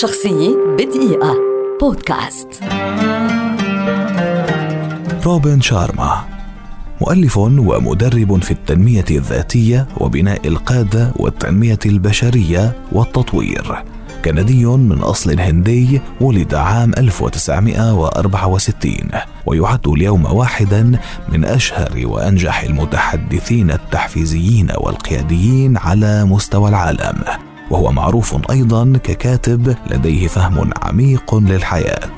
شخصية بدقيقة. بودكاست. روبن شارما مؤلف ومدرب في التنمية الذاتية وبناء القادة والتنمية البشرية والتطوير. كندي من أصل هندي ولد عام 1964 ويعد اليوم واحدا من أشهر وأنجح المتحدثين التحفيزيين والقياديين على مستوى العالم. وهو معروف أيضا ككاتب لديه فهم عميق للحياة.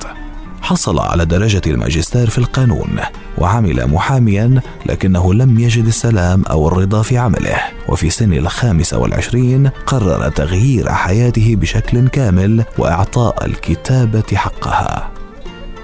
حصل على درجة الماجستير في القانون وعمل محاميا لكنه لم يجد السلام أو الرضا في عمله. وفي سن الخامسة والعشرين قرر تغيير حياته بشكل كامل وإعطاء الكتابة حقها.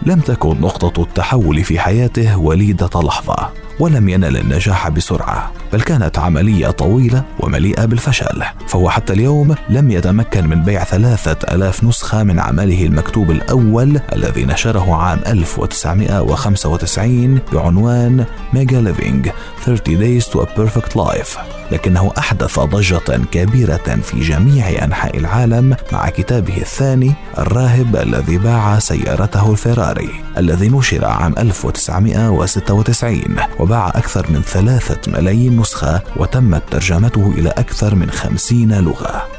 لم تكن نقطة التحول في حياته وليدة لحظة ولم ينل النجاح بسرعة. بل كانت عملية طويلة ومليئة بالفشل فهو حتى اليوم لم يتمكن من بيع ثلاثة ألاف نسخة من عمله المكتوب الأول الذي نشره عام 1995 بعنوان Mega Living 30 Days to a Perfect Life. لكنه أحدث ضجة كبيرة في جميع أنحاء العالم مع كتابه الثاني الراهب الذي باع سيارته الفيراري الذي نشر عام 1996 وباع أكثر من ثلاثة ملايين نسخة وتمت ترجمته إلى أكثر من خمسين لغة.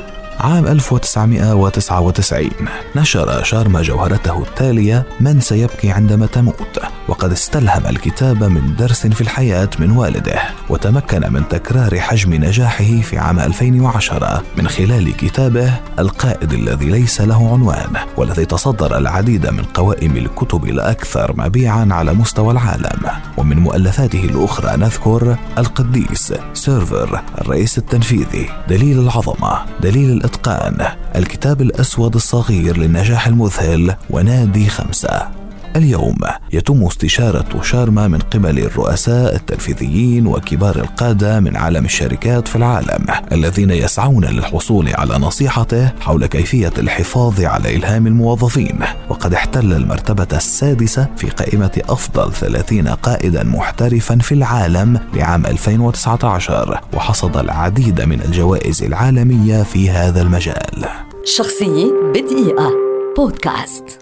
عام 1999 نشر شارما جوهرته التالية من سيبكي عندما تموت وقد استلهم الكتاب من درس في الحياة من والده وتمكن من تكرار حجم نجاحه في عام 2010 من خلال كتابه القائد الذي ليس له عنوان والذي تصدر العديد من قوائم الكتب الأكثر مبيعا على مستوى العالم. ومن مؤلفاته الأخرى نذكر القديس سيرفر الرئيس التنفيذي دليل العظمة دليل الإتقان الكتاب الأسود الصغير للنجاح المذهل ونادي خمسة. اليوم يتم استشارة شارما من قبل الرؤساء التنفيذيين وكبار القادة من عالم الشركات في العالم الذين يسعون للحصول على نصيحته حول كيفية الحفاظ على إلهام الموظفين. وقد احتل المرتبة السادسة في قائمة أفضل 30 قائدا محترفا في العالم لعام 2019 وحصد العديد من الجوائز العالمية في هذا المجال. شخصية بدقيقة. بودكاست.